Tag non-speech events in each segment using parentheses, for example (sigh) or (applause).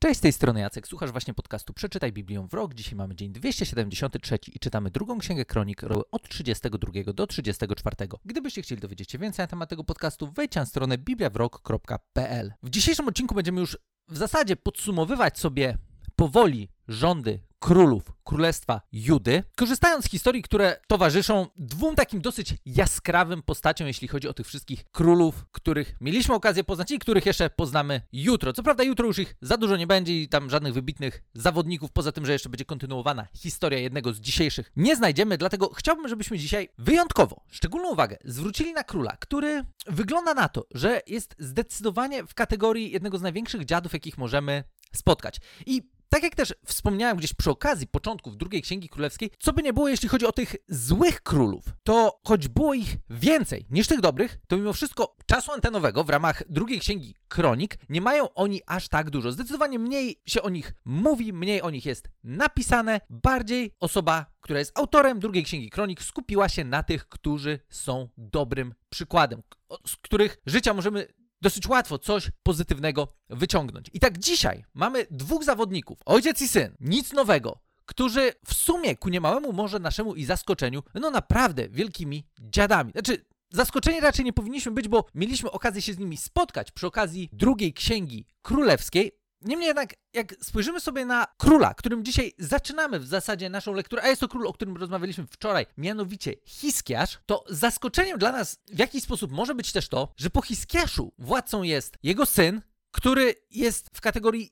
Cześć, z tej strony Jacek, słuchasz właśnie podcastu Przeczytaj Biblię w rok. Dzisiaj mamy dzień 273 i czytamy drugą księgę kronik od 32 do 34. Gdybyście chcieli dowiedzieć się więcej na temat tego podcastu, wejdź na stronę bibliawrok.pl. W dzisiejszym odcinku będziemy już w zasadzie podsumowywać sobie powoli rządy królów Królestwa Judy, korzystając z historii, które towarzyszą dwóm takim dosyć jaskrawym postaciom, jeśli chodzi o tych wszystkich królów, których mieliśmy okazję poznać i których jeszcze poznamy jutro. Co prawda jutro już ich za dużo nie będzie i tam żadnych wybitnych zawodników, poza tym, że jeszcze będzie kontynuowana historia jednego z dzisiejszych nie znajdziemy, dlatego chciałbym, żebyśmy dzisiaj wyjątkowo szczególną uwagę zwrócili na króla, który wygląda na to, że jest zdecydowanie w kategorii jednego z największych dziadów, jakich możemy spotkać. I tak jak też wspomniałem gdzieś przy okazji początków drugiej Księgi Królewskiej, co by nie było, jeśli chodzi o tych złych królów, to choć było ich więcej niż tych dobrych, to mimo wszystko czasu antenowego w ramach drugiej Księgi Kronik nie mają oni aż tak dużo. Zdecydowanie mniej się o nich mówi, mniej o nich jest napisane, bardziej osoba, która jest autorem drugiej Księgi Kronik, skupiła się na tych, którzy są dobrym przykładem, z których życia możemy dosyć łatwo coś pozytywnego wyciągnąć. I tak dzisiaj mamy dwóch zawodników, ojciec i syn, nic nowego, którzy w sumie ku niemałemu może naszemu i zaskoczeniu, no naprawdę wielkimi dziadami. Znaczy, zaskoczeni raczej nie powinniśmy być, bo mieliśmy okazję się z nimi spotkać przy okazji drugiej księgi królewskiej, Niemniej jednak, jak spojrzymy sobie na króla, którym dzisiaj zaczynamy w zasadzie naszą lekturę, a jest to król, o którym rozmawialiśmy wczoraj, mianowicie Hiskiasz, to zaskoczeniem dla nas w jakiś sposób może być też to, że po Hiskiaszu władcą jest jego syn, który jest w kategorii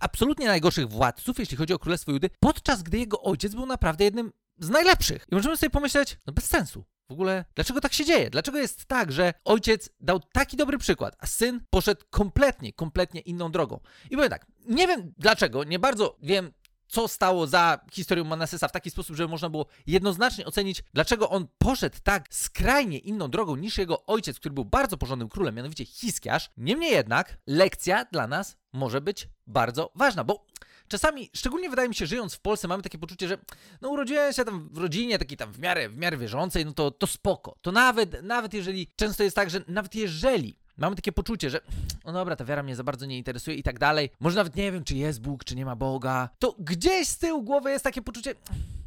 absolutnie najgorszych władców, jeśli chodzi o Królestwo Judy, podczas gdy jego ojciec był naprawdę jednym z najlepszych. I możemy sobie pomyśleć, no bez sensu. W ogóle, dlaczego tak się dzieje? Dlaczego jest tak, że ojciec dał taki dobry przykład, a syn poszedł kompletnie, kompletnie inną drogą? I powiem tak, nie wiem dlaczego, nie bardzo wiem, co stało za historią Manasesa w taki sposób, żeby można było jednoznacznie ocenić, dlaczego on poszedł tak skrajnie inną drogą niż jego ojciec, który był bardzo porządnym królem, mianowicie Hiskiarz. Niemniej jednak lekcja dla nas może być bardzo ważna, bo czasami, szczególnie wydaje mi się, żyjąc w Polsce, mamy takie poczucie, że no urodziłem się tam w rodzinie takiej tam w miarę, w miarę wierzącej, no to, to spoko. To nawet, nawet jeżeli, często jest tak, że nawet jeżeli mamy takie poczucie, że no dobra, ta wiara mnie za bardzo nie interesuje i tak dalej, może nawet nie wiem, czy jest Bóg, czy nie ma Boga, to gdzieś z tyłu głowy jest takie poczucie,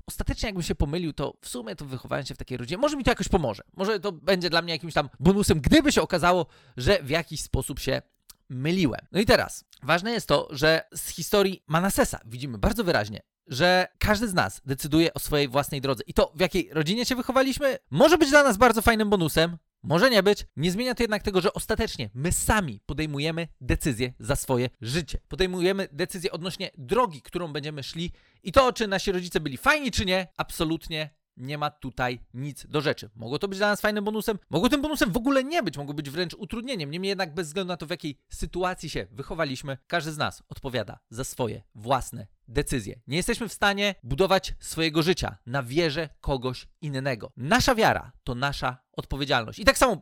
ostatecznie jakbym się pomylił, to w sumie to wychowałem się w takiej rodzinie. Może mi to jakoś pomoże. Może to będzie dla mnie jakimś tam bonusem, gdyby się okazało, że w jakiś sposób się myliłem. No i teraz, ważne jest to, że z historii Manasesa widzimy bardzo wyraźnie, że każdy z nas decyduje o swojej własnej drodze. I to, w jakiej rodzinie się wychowaliśmy, może być dla nas bardzo fajnym bonusem, może nie być. Nie zmienia to jednak tego, że ostatecznie my sami podejmujemy decyzje za swoje życie. Podejmujemy decyzje odnośnie drogi, którą będziemy szli i to, czy nasi rodzice byli fajni, czy nie, absolutnie nie ma tutaj nic do rzeczy. Mogło to być dla nas fajnym bonusem, mogło tym bonusem w ogóle nie być, mogło być wręcz utrudnieniem. Niemniej jednak bez względu na to, w jakiej sytuacji się wychowaliśmy, każdy z nas odpowiada za swoje własne decyzje. Nie jesteśmy w stanie budować swojego życia na wierze kogoś innego. Nasza wiara to nasza odpowiedzialność. I tak samo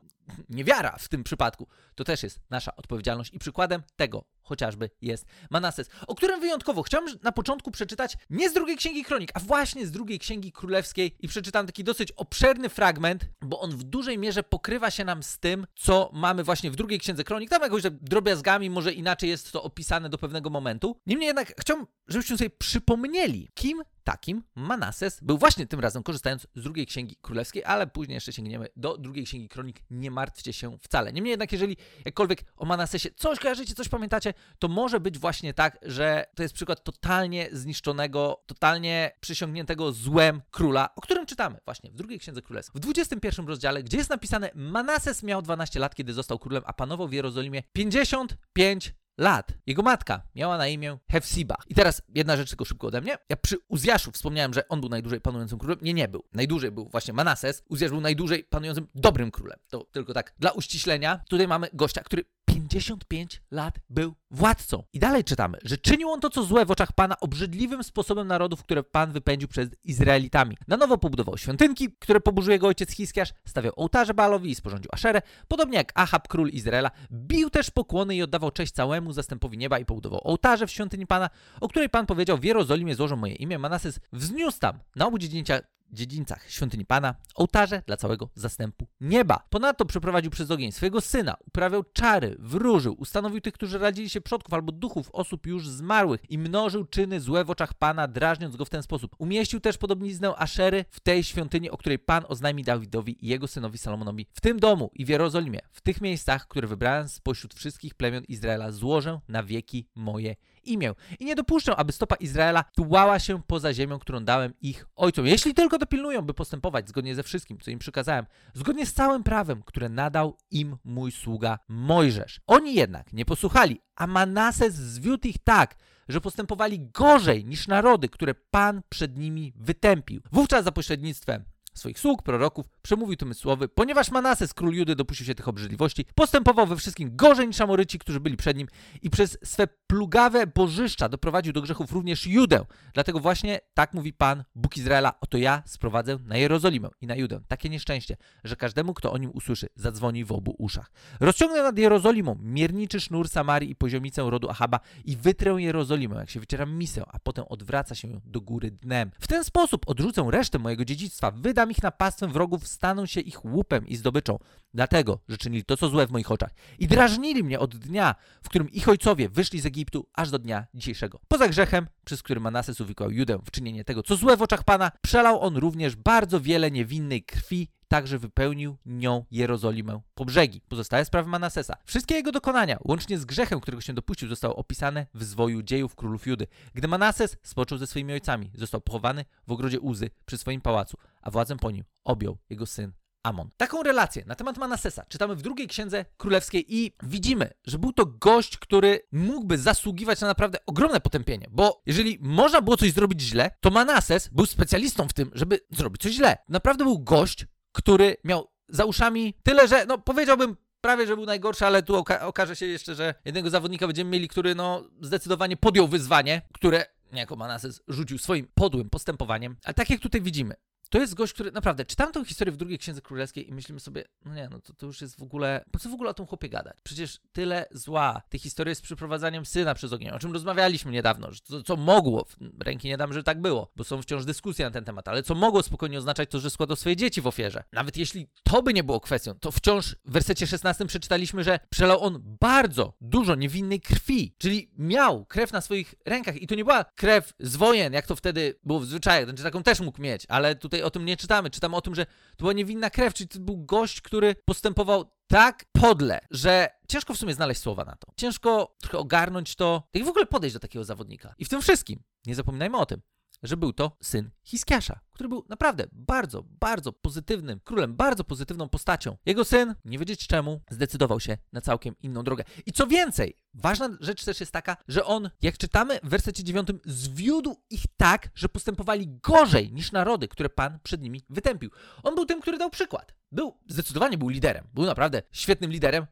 niewiara w tym przypadku to też jest nasza odpowiedzialność i przykładem tego chociażby jest Manases, o którym wyjątkowo chciałem na początku przeczytać nie z drugiej księgi kronik, a właśnie z drugiej księgi królewskiej i przeczytam taki dosyć obszerny fragment, bo on w dużej mierze pokrywa się nam z tym, co mamy właśnie w drugiej księdze kronik. Tam jakoś drobiazgami, może inaczej jest to opisane do pewnego momentu. Niemniej jednak chciałbym, żebyśmy sobie przypomnieli, kim takim Manases był właśnie tym razem korzystając z drugiej księgi królewskiej, ale później jeszcze sięgniemy do drugiej księgi kronik. Nie martwcie się wcale. Niemniej jednak, jeżeli jakkolwiek o Manasesie coś kojarzycie, coś pamiętacie, to może być właśnie tak, że to jest przykład totalnie zniszczonego, totalnie przysiągniętego złem króla, o którym czytamy właśnie w drugiej księdze królewskiej. W 21 rozdziale, gdzie jest napisane: Manases miał 12 lat, kiedy został królem, a panował w Jerozolimie 55 lat. Jego matka miała na imię Hefsiba. I teraz jedna rzecz tylko szybko ode mnie. Ja przy Uzjaszu wspomniałem, że on był najdłużej panującym królem. Nie, nie był. Najdłużej był właśnie Manases. Uzjasz był najdłużej panującym dobrym królem. To tylko tak dla uściślenia. Tutaj mamy gościa, który 55 lat był władcą. I dalej czytamy, że czynił on to, co złe w oczach Pana, obrzydliwym sposobem narodów, które Pan wypędził przed Izraelitami. Na nowo pobudował świątynki, które poburzył jego ojciec Hiskiarz, stawiał ołtarze Baalowi i sporządził Aszerę, podobnie jak Ahab, król Izraela, bił też pokłony i oddawał cześć całemu zastępowi nieba i pobudował ołtarze w świątyni Pana, o której Pan powiedział, w Jerozolimie złożą moje imię. Manases wzniósł tam na obu dziedzinięcia dziedzińcach świątyni Pana, ołtarze dla całego zastępu nieba. Ponadto przeprowadził przez ogień swojego syna, uprawiał czary, wróżył, ustanowił tych, którzy radzili się przodków albo duchów osób już zmarłych i mnożył czyny złe w oczach Pana, drażniąc go w ten sposób. Umieścił też podobniznę Aszery w tej świątyni, o której Pan oznajmi Dawidowi i jego synowi Salomonowi. W tym domu i w Jerozolimie, w tych miejscach, które wybrałem spośród wszystkich plemion Izraela, złożę na wieki moje imię. I nie dopuszczę, aby stopa Izraela tułała się poza ziemią, którą dałem ich ojcom. Jeśli tylko dopilnują, by postępować zgodnie ze wszystkim, co im przykazałem, zgodnie z całym prawem, które nadał im mój sługa Mojżesz. Oni jednak nie posłuchali, a Manases zwiódł ich tak, że postępowali gorzej niż narody, które Pan przed nimi wytępił. Wówczas za pośrednictwem swoich sług, proroków, przemówił tym słowy, ponieważ Manases, król Judy, dopuścił się tych obrzydliwości, postępował we wszystkim gorzej niż Amoryci, którzy byli przed nim i przez swe plugawe bożyszcza doprowadził do grzechów również Judę. Dlatego właśnie tak mówi Pan, Bóg Izraela, oto ja sprowadzę na Jerozolimę i na Judę takie nieszczęście, że każdemu, kto o nim usłyszy, zadzwoni w obu uszach. Rozciągnę nad Jerozolimą mierniczy sznur Samarii i poziomicę rodu Ahaba i wytrę Jerozolimę, jak się wyciera misę, a potem odwraca się do góry dnem. W ten sposób odrzucę resztę mojego dziedzictwa, wydam ich na pastwę wrogów, staną się ich łupem i zdobyczą, dlatego, że czynili to, co złe w moich oczach i drażnili mnie od dnia, w którym ich ojcowie wyszli z Egiptu, aż do dnia dzisiejszego. Poza grzechem, przez który Manases uwikłał Judę w czynienie tego, co złe w oczach Pana, przelał on również bardzo wiele niewinnej krwi także wypełnił nią Jerozolimę po brzegi. Pozostałe sprawy Manasesa. Wszystkie jego dokonania, łącznie z grzechem, którego się dopuścił, zostały opisane w zwoju dziejów królów Judy. Gdy Manases spoczął ze swoimi ojcami, został pochowany w ogrodzie Uzy przy swoim pałacu, a władzę po nim objął jego syn Amon. Taką relację na temat Manasesa czytamy w drugiej księdze królewskiej i widzimy, że był to gość, który mógłby zasługiwać na naprawdę ogromne potępienie, bo jeżeli można było coś zrobić źle, to Manases był specjalistą w tym, żeby zrobić coś źle. Naprawdę był gość, który miał za uszami tyle, że no powiedziałbym prawie, że był najgorszy, ale tu oka okaże się jeszcze, że jednego zawodnika będziemy mieli, który no zdecydowanie podjął wyzwanie, które niejako Manases rzucił swoim podłym postępowaniem. Ale tak jak tutaj widzimy, to jest gość, który naprawdę, czytam tę historię w drugiej księdze królewskiej i myślimy sobie, no nie, no to, to już jest w ogóle, po co w ogóle o tym chłopie gadać? Przecież tyle zła, tej historii z przyprowadzaniem syna przez ogień, o czym rozmawialiśmy niedawno, że to, co mogło, ręki nie dam, że tak było, bo są wciąż dyskusje na ten temat, ale co mogło spokojnie oznaczać to, że składał swoje dzieci w ofierze. Nawet jeśli to by nie było kwestią, to wciąż w wersecie 16 przeczytaliśmy, że przelał on bardzo dużo niewinnej krwi, czyli miał krew na swoich rękach i to nie była krew z wojen, jak to wtedy było w zwyczajach, znaczy taką też mógł mieć, ale tutaj tutaj o tym nie czytamy. Czytamy o tym, że to była niewinna krew, czyli to był gość, który postępował tak podle, że ciężko w sumie znaleźć słowa na to. Ciężko trochę ogarnąć to, jak w ogóle podejść do takiego zawodnika. I w tym wszystkim, nie zapominajmy o tym, że był to syn Hiskiasza, który był naprawdę bardzo, bardzo pozytywnym królem, bardzo pozytywną postacią. Jego syn, nie wiedzieć czemu, zdecydował się na całkiem inną drogę. I co więcej, ważna rzecz też jest taka, że on, jak czytamy w wersecie 9, zwiódł ich tak, że postępowali gorzej niż narody, które Pan przed nimi wytępił. On był tym, który dał przykład. Był, zdecydowanie był liderem. Był naprawdę świetnym liderem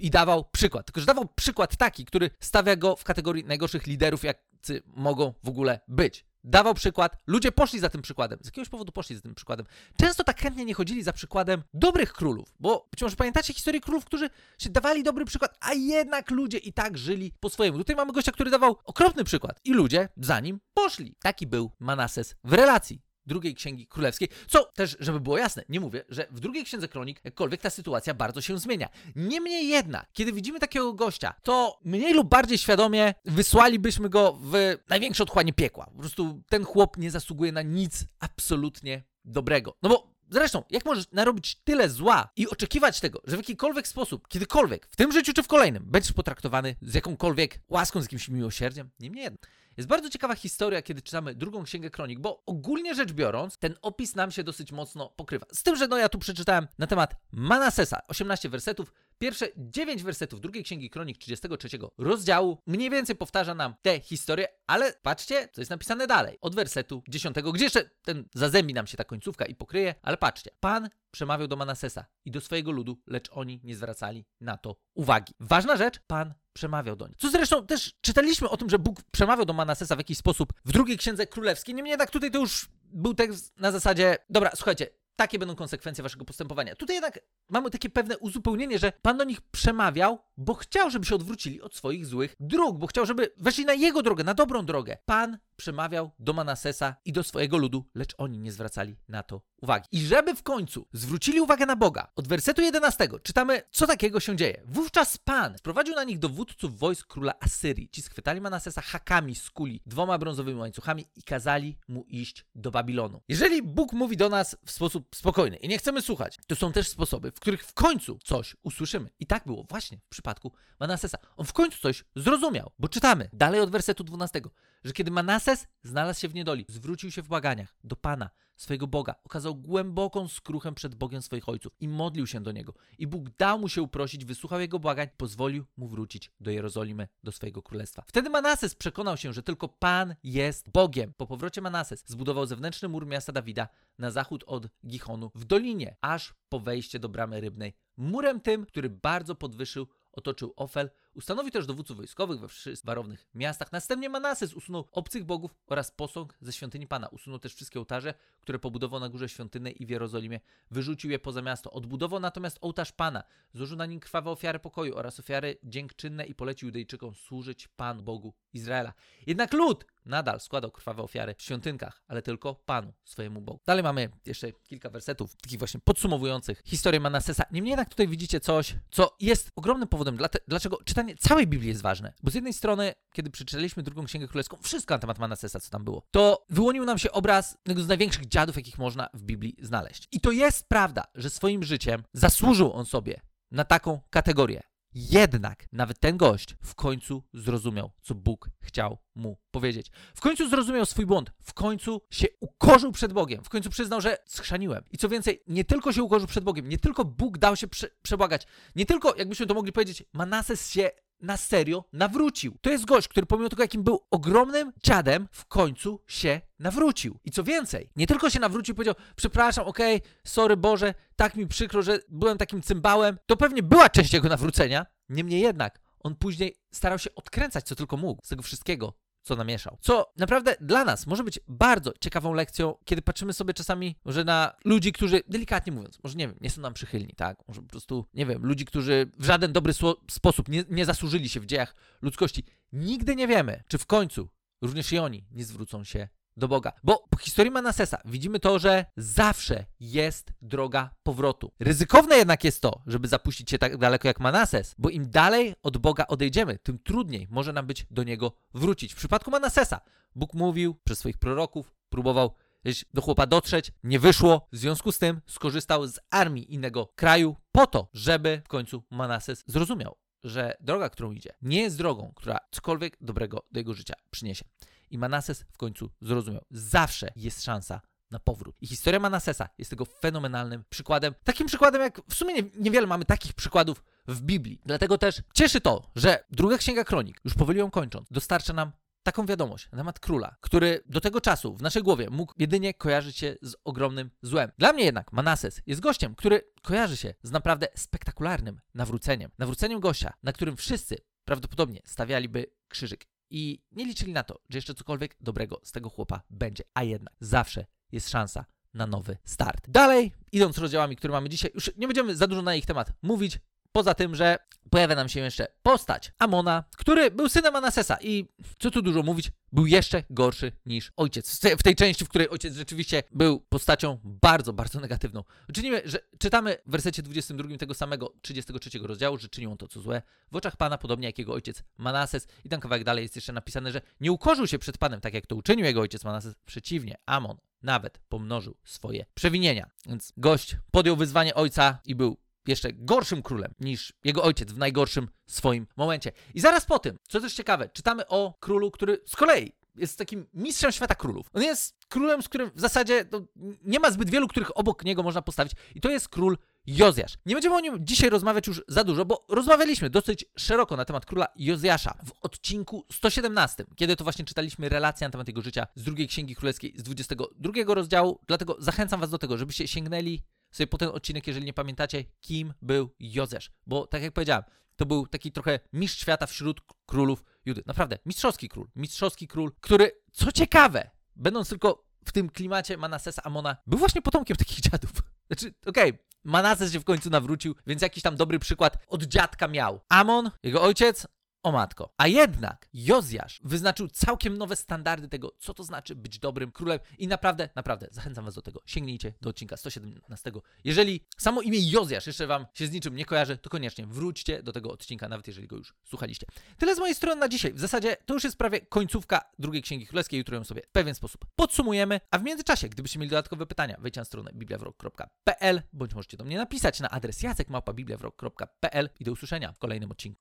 i dawał przykład. Tylko, że dawał przykład taki, który stawia go w kategorii najgorszych liderów, jacy mogą w ogóle być dawał przykład, ludzie poszli za tym przykładem. Z jakiegoś powodu poszli za tym przykładem. Często tak chętnie nie chodzili za przykładem dobrych królów, bo być może pamiętacie historię królów, którzy się dawali dobry przykład, a jednak ludzie i tak żyli po swojemu. Tutaj mamy gościa, który dawał okropny przykład i ludzie za nim poszli. Taki był Manases w relacji drugiej księgi królewskiej. Co też, żeby było jasne, nie mówię, że w drugiej księdze kronik jakkolwiek ta sytuacja bardzo się zmienia. Niemniej jednak, kiedy widzimy takiego gościa, to mniej lub bardziej świadomie wysłalibyśmy go w największe otchłanie piekła. Po prostu ten chłop nie zasługuje na nic absolutnie dobrego. No bo Zresztą, jak możesz narobić tyle zła i oczekiwać tego, że w jakikolwiek sposób, kiedykolwiek, w tym życiu czy w kolejnym, będziesz potraktowany z jakąkolwiek łaską, z jakimś miłosierdziem? Niemniej jednak. Jest bardzo ciekawa historia, kiedy czytamy drugą księgę kronik, bo ogólnie rzecz biorąc, ten opis nam się dosyć mocno pokrywa. Z tym, że no ja tu przeczytałem na temat Manasesa, 18 wersetów, pierwsze 9 wersetów drugiej księgi kronik 33 rozdziału mniej więcej powtarza nam tę historię, ale patrzcie, co jest napisane dalej, od wersetu 10, gdzie jeszcze ten zazębi nam się ta końcówka i pokryje, ale patrzcie, Pan przemawiał do Manasesa i do swojego ludu, lecz oni nie zwracali na to uwagi. Ważna rzecz, Pan przemawiał do nich. Co zresztą też czytaliśmy o tym, że Bóg przemawiał do Manasesa w jakiś sposób w drugiej księdze królewskiej. Niemniej jednak tutaj to już był tekst na zasadzie, dobra, słuchajcie, takie będą konsekwencje waszego postępowania. Tutaj jednak mamy takie pewne uzupełnienie, że Pan do nich przemawiał, bo chciał, żeby się odwrócili od swoich złych dróg, bo chciał, żeby weszli na jego drogę, na dobrą drogę. Pan przemawiał do Manasesa i do swojego ludu, lecz oni nie zwracali na to uwagi. I żeby w końcu zwrócili uwagę na Boga, od wersetu 11 czytamy, co takiego się dzieje. Wówczas Pan sprowadził na nich dowódców wojsk króla Asyrii. Ci schwytali Manasesa hakami z kuli, dwoma brązowymi łańcuchami i kazali mu iść do Babilonu. Jeżeli Bóg mówi do nas w sposób spokojny i nie chcemy słuchać, to są też sposoby, w których w końcu coś usłyszymy. I tak było właśnie w przypadku Manasesa. On w końcu coś zrozumiał, bo czytamy dalej od wersetu 12, że kiedy Manases znalazł się w niedoli, zwrócił się w błaganiach do Pana, swojego Boga, okazał głęboką skruchę przed Bogiem swoich ojców i modlił się do Niego. I Bóg dał mu się uprosić, wysłuchał jego błagań, pozwolił mu wrócić do Jerozolimy, do swojego królestwa. Wtedy Manases przekonał się, że tylko Pan jest Bogiem. Po powrocie Manases zbudował zewnętrzny mur miasta Dawida na zachód od Gichonu w dolinie, aż po wejście do bramy rybnej. Murem tym, który bardzo podwyższył otoczył Ofel, ustanowił też dowódców wojskowych we wszystkich warownych miastach. Następnie Manases usunął obcych bogów oraz posąg ze świątyni Pana. Usunął też wszystkie ołtarze, które pobudował na górze świątynnej i w Jerozolimie. Wyrzucił je poza miasto. Odbudował natomiast ołtarz Pana. Złożył na nim krwawe ofiary pokoju oraz ofiary dziękczynne i polecił Judejczykom służyć Pan Bogu Izraela. Jednak lud nadal składał krwawe ofiary w świątynkach, ale tylko Panu, swojemu Bogu. Dalej mamy jeszcze kilka wersetów, takich właśnie podsumowujących historię Manasesa. Niemniej jednak tutaj widzicie coś, co jest ogromnym powodem, dlaczego czytanie całej Biblii jest ważne. Bo z jednej strony, kiedy przeczytaliśmy drugą księgę królewską, wszystko na temat Manasesa, co tam było, to wyłonił nam się obraz jednego z największych dziadów, jakich można w Biblii znaleźć. I to jest prawda, że swoim życiem zasłużył on sobie na taką kategorię. Jednak nawet ten gość w końcu zrozumiał, co Bóg chciał mu powiedzieć. W końcu zrozumiał swój błąd, w końcu się ukorzył przed Bogiem, w końcu przyznał, że schrzaniłem. I co więcej, nie tylko się ukorzył przed Bogiem, nie tylko Bóg dał się prze przebłagać, nie tylko, jakbyśmy to mogli powiedzieć, Manases się na serio nawrócił. To jest gość, który pomimo tego, jakim był ogromnym dziadem, w końcu się nawrócił. I co więcej, nie tylko się nawrócił, powiedział, przepraszam, okej, okay, sorry Boże, tak mi przykro, że byłem takim cymbałem. To pewnie była część jego nawrócenia. Niemniej jednak, on później starał się odkręcać co tylko mógł z tego wszystkiego, co namieszał. Co naprawdę dla nas może być bardzo ciekawą lekcją, kiedy patrzymy sobie czasami może na ludzi, którzy, delikatnie mówiąc, może nie wiem, nie są nam przychylni, tak? Może po prostu, nie wiem, ludzi, którzy w żaden dobry sposób nie, nie zasłużyli się w dziejach ludzkości. Nigdy nie wiemy, czy w końcu również i oni nie zwrócą się do Boga. Bo po historii Manasesa widzimy to, że zawsze jest droga powrotu. Ryzykowne jednak jest to, żeby zapuścić się tak daleko jak Manases, bo im dalej od Boga odejdziemy, tym trudniej może nam być do Niego wrócić. W przypadku Manasesa Bóg mówił przez swoich proroków, próbował do chłopa dotrzeć, nie wyszło. W związku z tym skorzystał z armii innego kraju po to, żeby w końcu Manases zrozumiał, że droga, którą idzie, nie jest drogą, która cokolwiek dobrego do jego życia przyniesie. I Manases w końcu zrozumiał. Zawsze jest szansa na powrót. I historia Manasesa jest tego fenomenalnym przykładem. Takim przykładem, jak w sumie niewiele mamy takich przykładów w Biblii. Dlatego też cieszy to, że druga księga kronik, już powoli ją kończąc, dostarcza nam taką wiadomość na temat króla, który do tego czasu w naszej głowie mógł jedynie kojarzyć się z ogromnym złem. Dla mnie jednak Manases jest gościem, który kojarzy się z naprawdę spektakularnym nawróceniem. Nawróceniem gościa, na którym wszyscy prawdopodobnie stawialiby krzyżyk i nie liczyli na to, że jeszcze cokolwiek dobrego z tego chłopa będzie, a jednak zawsze jest szansa na nowy start. Dalej, idąc rozdziałami, które mamy dzisiaj, już nie będziemy za dużo na ich temat mówić, Poza tym, że pojawia nam się jeszcze postać Amona, który był synem Manasesa i co tu dużo mówić, był jeszcze gorszy niż ojciec. W tej części, w której ojciec rzeczywiście był postacią bardzo, bardzo negatywną. Czynimy, że czytamy w wersecie 22 tego samego 33 rozdziału, że czynił on to, co złe w oczach Pana, podobnie jak jego ojciec Manases. I tam kawałek dalej jest jeszcze napisane, że nie ukorzył się przed Panem, tak jak to uczynił jego ojciec Manases. Przeciwnie, Amon nawet pomnożył swoje przewinienia. Więc gość podjął wyzwanie ojca i był jeszcze gorszym królem niż jego ojciec w najgorszym swoim momencie. I zaraz po tym, co też ciekawe, czytamy o królu, który z kolei jest takim mistrzem świata królów. On jest królem, z którym w zasadzie no, nie ma zbyt wielu, których obok niego można postawić. I to jest król Jozjasz. Nie będziemy o nim dzisiaj rozmawiać już za dużo, bo rozmawialiśmy dosyć szeroko na temat króla Jozjasza w odcinku 117, kiedy to właśnie czytaliśmy relację na temat jego życia z drugiej księgi królewskiej z 22 rozdziału. Dlatego zachęcam Was do tego, żebyście sięgnęli sobie po ten odcinek, jeżeli nie pamiętacie, kim był Jozesz. Bo tak jak powiedziałem, to był taki trochę mistrz świata wśród królów Judy. Naprawdę, mistrzowski król. Mistrzowski król, który, co ciekawe, będąc tylko w tym klimacie Manasesa Amona był właśnie potomkiem takich (laughs) dziadów. Znaczy, okej, Manases się w końcu nawrócił, więc jakiś tam dobry przykład od dziadka miał. Amon, jego ojciec, o matko. A jednak Jozjasz wyznaczył całkiem nowe standardy tego, co to znaczy być dobrym królem i naprawdę, naprawdę zachęcam was do tego. Sięgnijcie do odcinka 117. Jeżeli samo imię Jozjasz jeszcze wam się z niczym nie kojarzy, to koniecznie wróćcie do tego odcinka, nawet jeżeli go już słuchaliście. Tyle z mojej strony na dzisiaj. W zasadzie to już jest prawie końcówka drugiej Księgi Królewskiej, jutro ją sobie w pewien sposób podsumujemy, a w międzyczasie, gdybyście mieli dodatkowe pytania, wejdźcie na stronę bibliawrok.pl bądź możecie do mnie napisać na adres jacekmałpabibliawrok.pl i do usłyszenia w kolejnym odcinku.